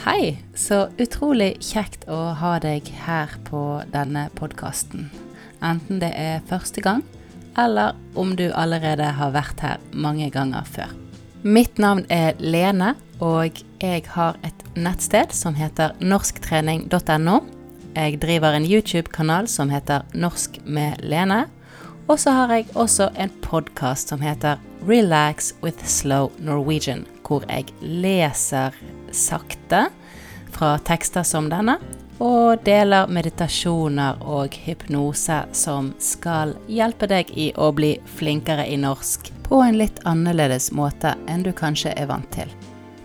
Hei, så utrolig kjekt å ha deg her på denne podkasten. Enten det er første gang, eller om du allerede har vært her mange ganger før. Mitt navn er Lene, og jeg har et nettsted som heter norsktrening.no. Jeg driver en YouTube-kanal som heter Norsk med Lene. Og så har jeg også en podkast som heter Relax with Slow Norwegian, hvor jeg leser sakte fra tekster som denne, og deler meditasjoner og hypnose som skal hjelpe deg i å bli flinkere i norsk på en litt annerledes måte enn du kanskje er vant til.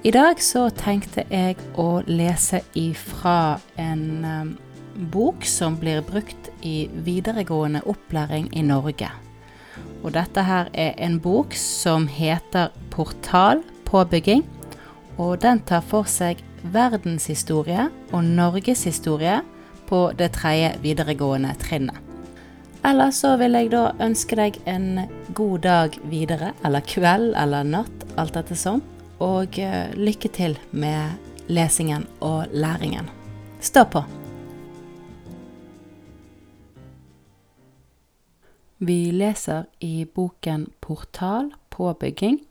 I dag så tenkte jeg å lese ifra en um, bok som blir brukt i videregående opplæring i Norge. Og dette her er en bok som heter Portal påbygging, og den tar for seg verdenshistorie og norgeshistorie på det tredje videregående trinnet. Eller så vil jeg da ønske deg en god dag videre, eller kveld eller natt, alt etter som. Og eh, lykke til med lesingen og læringen. Stå på! Vi leser i boken Portal påbygging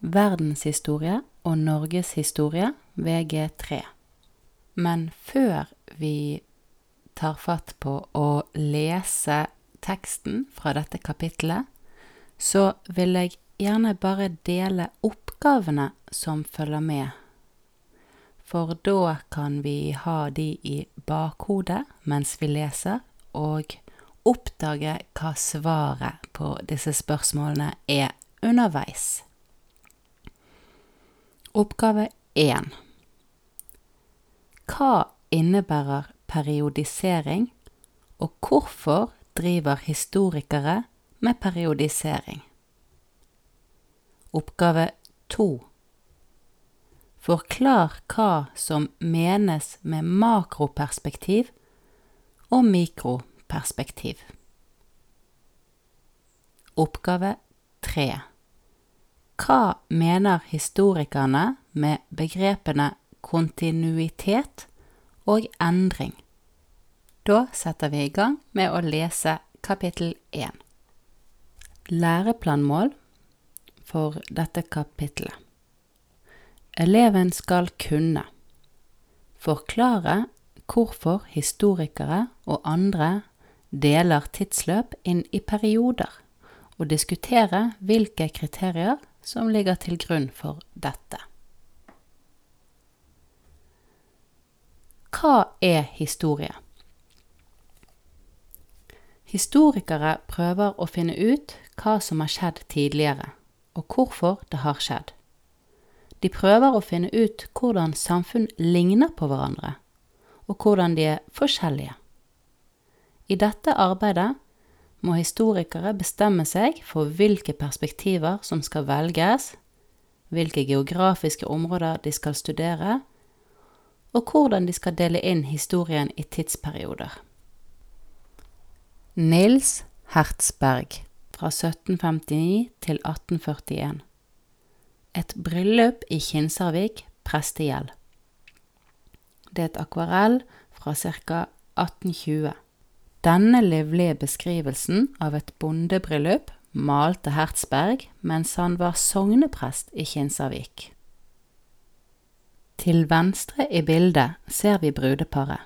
verdenshistorie og norgeshistorie VG3. Men før vi tar fatt på å lese teksten fra dette kapitlet, så vil jeg gjerne bare dele oppgavene som følger med. For da kan vi ha de i bakhodet mens vi leser, og oppdage hva svaret på disse spørsmålene er underveis. Oppgave 1. Hva innebærer periodisering, og hvorfor driver historikere med periodisering? Oppgave 2. Forklar hva som menes med makroperspektiv og mikroperspektiv. Oppgave 3. Hva mener historikerne med begrepene kontinuitet og endring? Da setter vi i gang med å lese kapittel 1. Læreplanmål for dette kapittelet. Eleven skal kunne forklare hvorfor historikere og andre deler tidsløp inn i perioder, og diskutere hvilke kriterier som ligger til grunn for dette. Hva er historie? Historikere prøver å finne ut hva som har skjedd tidligere, og hvorfor det har skjedd. De prøver å finne ut hvordan samfunn ligner på hverandre, og hvordan de er forskjellige. I dette arbeidet må historikere bestemme seg for hvilke perspektiver som skal velges, hvilke geografiske områder de skal studere, og hvordan de skal dele inn historien i tidsperioder. Nils Hertzberg fra 1759 til 1841 Et bryllup i Kinsarvik prestegjeld. Det er et akvarell fra ca. 1820. Denne livlige beskrivelsen av et bondebryllup malte Hertzberg mens han var sogneprest i Kinsarvik. Til venstre i bildet ser vi brudeparet,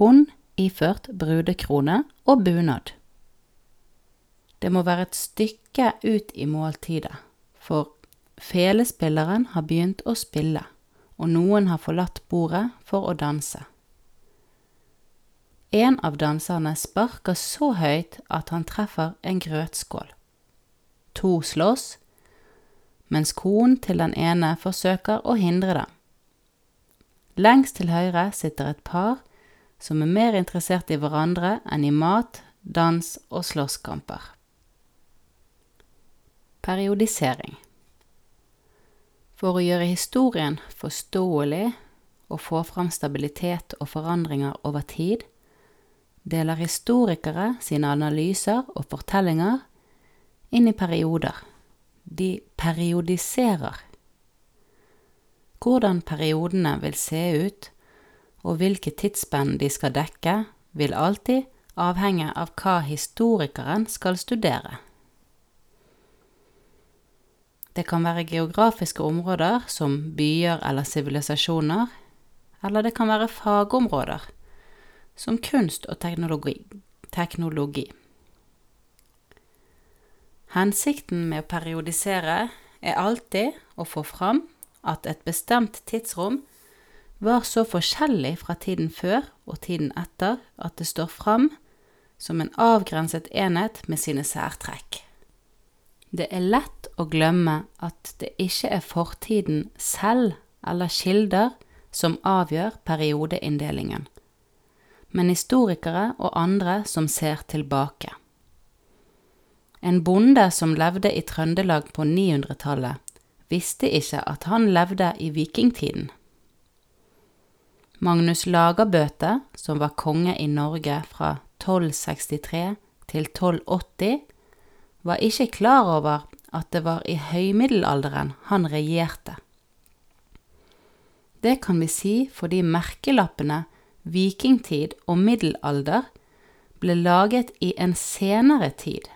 hun iført brudekrone og bunad. Det må være et stykke ut i måltidet, for felespilleren har begynt å spille, og noen har forlatt bordet for å danse. En av danserne sparker så høyt at han treffer en grøtskål. To slåss, mens konen til den ene forsøker å hindre dem. Lengst til høyre sitter et par som er mer interessert i hverandre enn i mat, dans og slåsskamper. Periodisering For å gjøre historien forståelig og få fram stabilitet og forandringer over tid, deler historikere sine analyser og fortellinger inn i perioder. De periodiserer. Hvordan periodene vil se ut, og hvilke tidsspenn de skal dekke, vil alltid avhenge av hva historikeren skal studere. Det kan være geografiske områder som byer eller sivilisasjoner, eller det kan være fagområder som kunst og teknologi. teknologi. Hensikten med å periodisere er alltid å få fram at et bestemt tidsrom var så forskjellig fra tiden før og tiden etter at det står fram som en avgrenset enhet med sine særtrekk. Det er lett å glemme at det ikke er fortiden selv eller kilder som avgjør periodeinndelingen, men historikere og andre som ser tilbake. En bonde som levde i Trøndelag på 900-tallet, visste ikke at han levde i vikingtiden. Magnus Lagerbøte, som var konge i Norge fra 1263 til 1280, var ikke klar over at det var i høymiddelalderen han regjerte. Det kan vi si fordi merkelappene vikingtid og middelalder ble laget i en senere tid,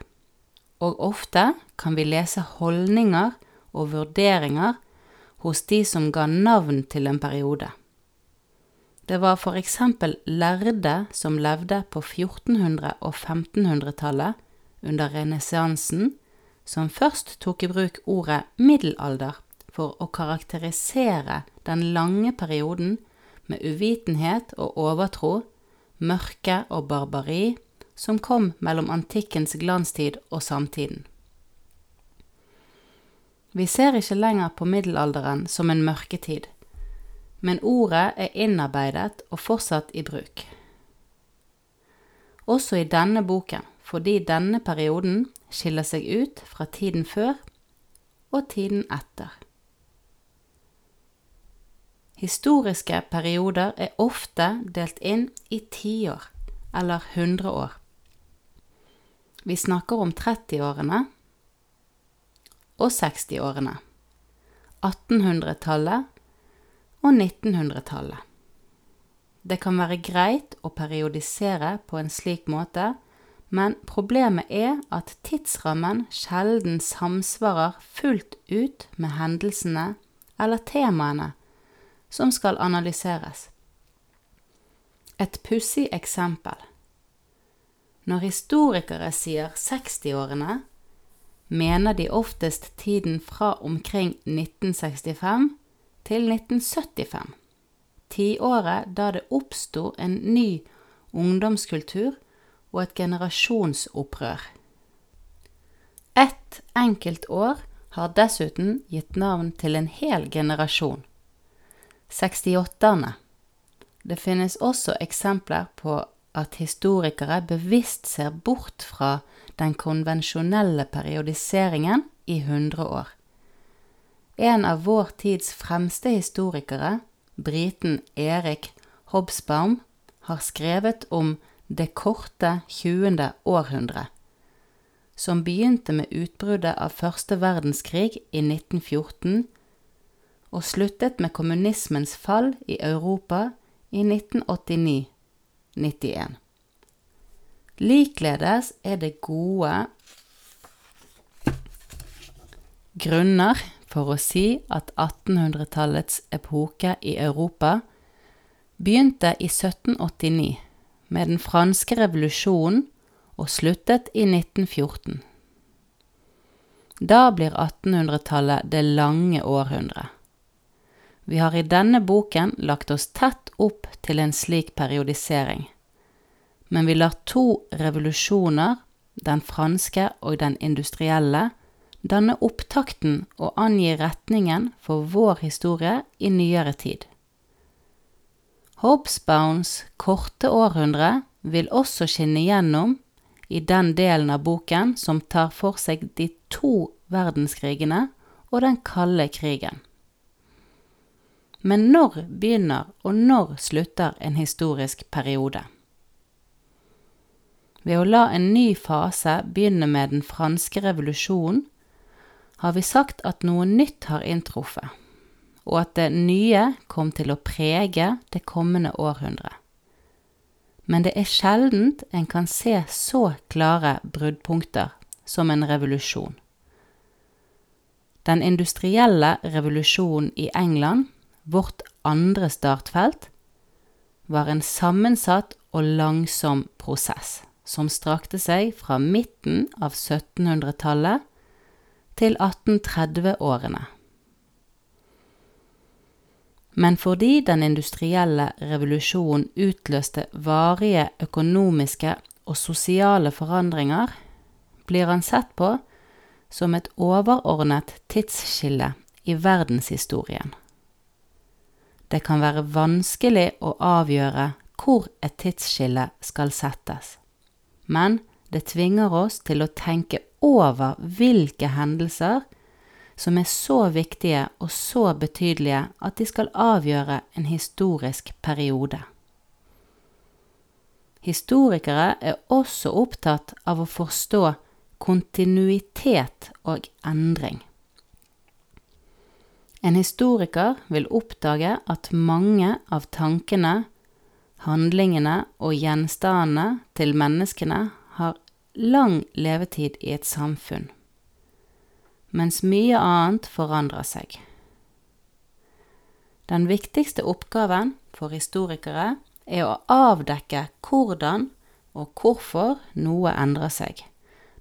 og ofte kan vi lese holdninger og vurderinger hos de som ga navn til en periode. Det var for eksempel lærde som levde på 1400- og 1500-tallet under renessansen, som først tok i bruk ordet middelalder for å karakterisere den lange perioden med uvitenhet og overtro, mørke og barbari som kom mellom antikkens glanstid og samtiden. Vi ser ikke lenger på middelalderen som en mørketid men ordet er innarbeidet og fortsatt i bruk. Også i denne boken, fordi denne perioden skiller seg ut fra tiden før og tiden etter. Historiske perioder er ofte delt inn i tiår eller hundreår. Vi snakker om 30-årene og 60-årene, 1800-tallet og 1900-tallet. Det kan være greit å periodisere på en slik måte, men problemet er at tidsrammen sjelden samsvarer fullt ut med hendelsene eller temaene som skal analyseres. Et pussig eksempel. Når historikere sier 60-årene, mener de oftest tiden fra omkring 1965 til 1975, tiåret da det oppsto en ny ungdomskultur og et generasjonsopprør. Ett enkelt år har dessuten gitt navn til en hel generasjon. 68-erne. Det finnes også eksempler på at historikere bevisst ser bort fra den konvensjonelle periodiseringen i 100 år. En av vår tids fremste historikere, briten Erik Hobsbawm, har skrevet om det korte 20. århundre, som begynte med utbruddet av første verdenskrig i 1914 og sluttet med kommunismens fall i Europa i 1989-91. Likeledes er det gode grunner for å si at 1800-tallets epoke i Europa begynte i 1789 med den franske revolusjonen og sluttet i 1914. Da blir 1800-tallet det lange århundret. Vi har i denne boken lagt oss tett opp til en slik periodisering, men vi lar to revolusjoner, den franske og den industrielle, danne opptakten og angi retningen for vår historie i nyere tid. Hobsbawns korte århundre vil også skinne gjennom i den delen av boken som tar for seg de to verdenskrigene og den kalde krigen. Men når begynner og når slutter en historisk periode? Ved å la en ny fase begynne med den franske revolusjonen har vi sagt at noe nytt har inntruffet, og at det nye kom til å prege det kommende århundret. Men det er sjeldent en kan se så klare bruddpunkter som en revolusjon. Den industrielle revolusjonen i England, vårt andre startfelt, var en sammensatt og langsom prosess som strakte seg fra midten av 1700-tallet til 1830-årene. Men fordi den industrielle revolusjonen utløste varige økonomiske og sosiale forandringer, blir han sett på som et overordnet tidsskille i verdenshistorien. Det kan være vanskelig å avgjøre hvor et tidsskille skal settes, men det tvinger oss til å tenke over hvilke hendelser som er så viktige og så betydelige at de skal avgjøre en historisk periode. Historikere er også opptatt av å forstå kontinuitet og endring. En historiker vil oppdage at mange av tankene, handlingene og gjenstandene til menneskene har lang levetid i et samfunn, mens mye annet forandrer seg. Den viktigste oppgaven for historikere er å avdekke hvordan og hvorfor noe endrer seg,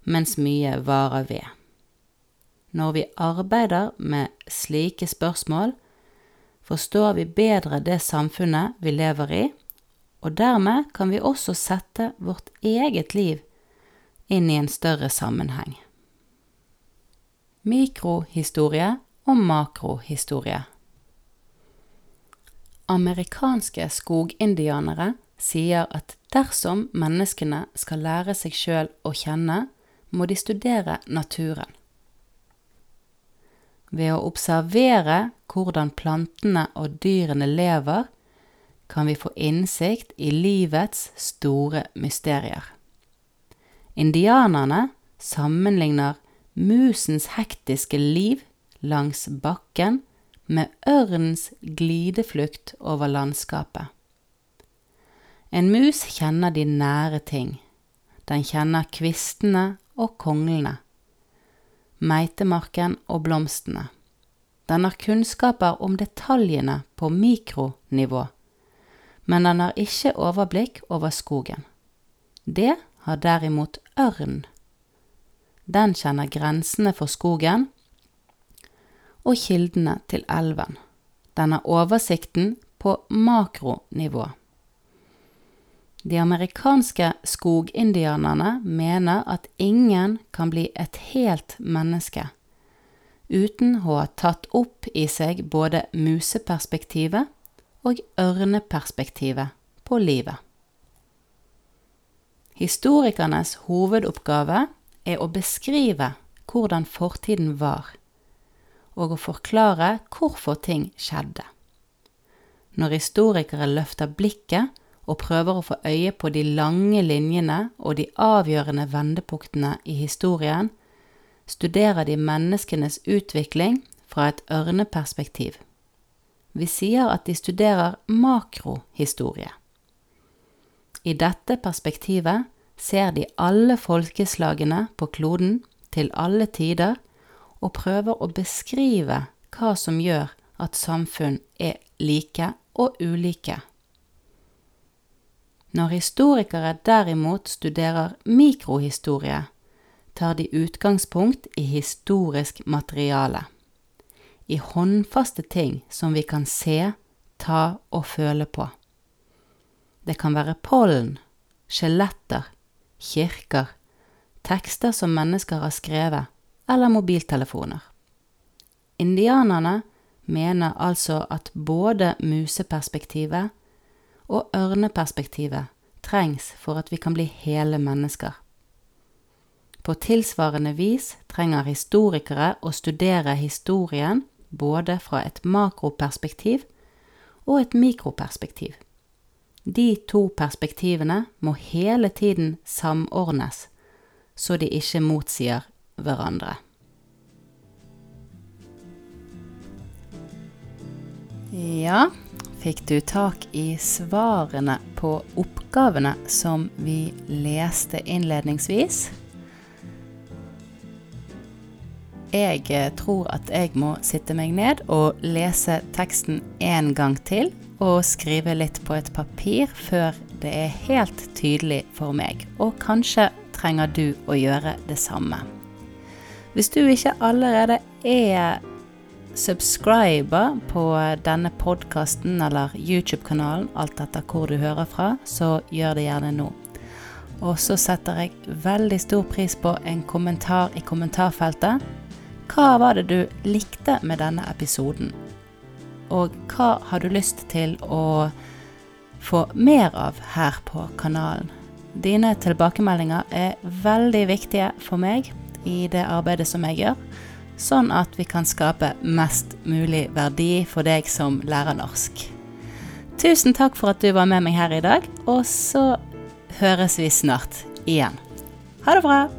mens mye varer ved. Når vi arbeider med slike spørsmål, forstår vi bedre det samfunnet vi lever i, og dermed kan vi også sette vårt eget liv inn i en større sammenheng. Mikrohistorie og makrohistorie. Amerikanske skogindianere sier at dersom menneskene skal lære seg sjøl å kjenne, må de studere naturen. Ved å observere hvordan plantene og dyrene lever, kan vi få innsikt i livets store mysterier. Indianerne sammenligner musens hektiske liv langs bakken med ørnens glideflukt over landskapet. En mus kjenner de nære ting. Den kjenner kvistene og konglene meitemarken og blomstene. Den har kunnskaper om detaljene på mikronivå, men den har ikke overblikk over skogen. Det har derimot ørn. Den kjenner grensene for skogen og kildene til elven. Den har oversikten på makronivå. De amerikanske skogindianerne mener at ingen kan bli et helt menneske uten å ha tatt opp i seg både museperspektivet og ørneperspektivet på livet. Historikernes hovedoppgave er å beskrive hvordan fortiden var, og å forklare hvorfor ting skjedde. Når historikere løfter blikket og prøver å få øye på de lange linjene og de avgjørende vendepunktene i historien, studerer de menneskenes utvikling fra et ørneperspektiv. Vi sier at de studerer makrohistorie. I dette perspektivet ser de alle folkeslagene på kloden til alle tider og prøver å beskrive hva som gjør at samfunn er like og ulike når historikere derimot studerer mikrohistorie, tar de utgangspunkt i historisk materiale. I håndfaste ting som vi kan se, ta og føle på. Det kan være pollen, skjeletter, kirker, tekster som mennesker har skrevet, eller mobiltelefoner. Indianerne mener altså at både museperspektivet og ørneperspektivet trengs for at vi kan bli hele mennesker. På tilsvarende vis trenger historikere å studere historien både fra et makroperspektiv og et mikroperspektiv. De to perspektivene må hele tiden samordnes, så de ikke motsier hverandre. Ja, fikk du tak i svarene på oppgavene som vi leste innledningsvis? Jeg eh, tror at jeg må sitte meg ned og lese teksten en gang til, og skrive litt på et papir før det er helt tydelig for meg. Og kanskje trenger du å gjøre det samme. Hvis du ikke allerede er subscriber på denne podkasten eller YouTube-kanalen, alt etter hvor du hører fra, så gjør det gjerne nå. Og så setter jeg veldig stor pris på en kommentar i kommentarfeltet. Hva var det du likte med denne episoden? Og hva har du lyst til å få mer av her på kanalen? Dine tilbakemeldinger er veldig viktige for meg i det arbeidet som jeg gjør sånn at vi kan skape mest mulig verdi for deg som lærer norsk. Tusen takk for at du var med meg her i dag, og så høres vi snart igjen. Ha det bra!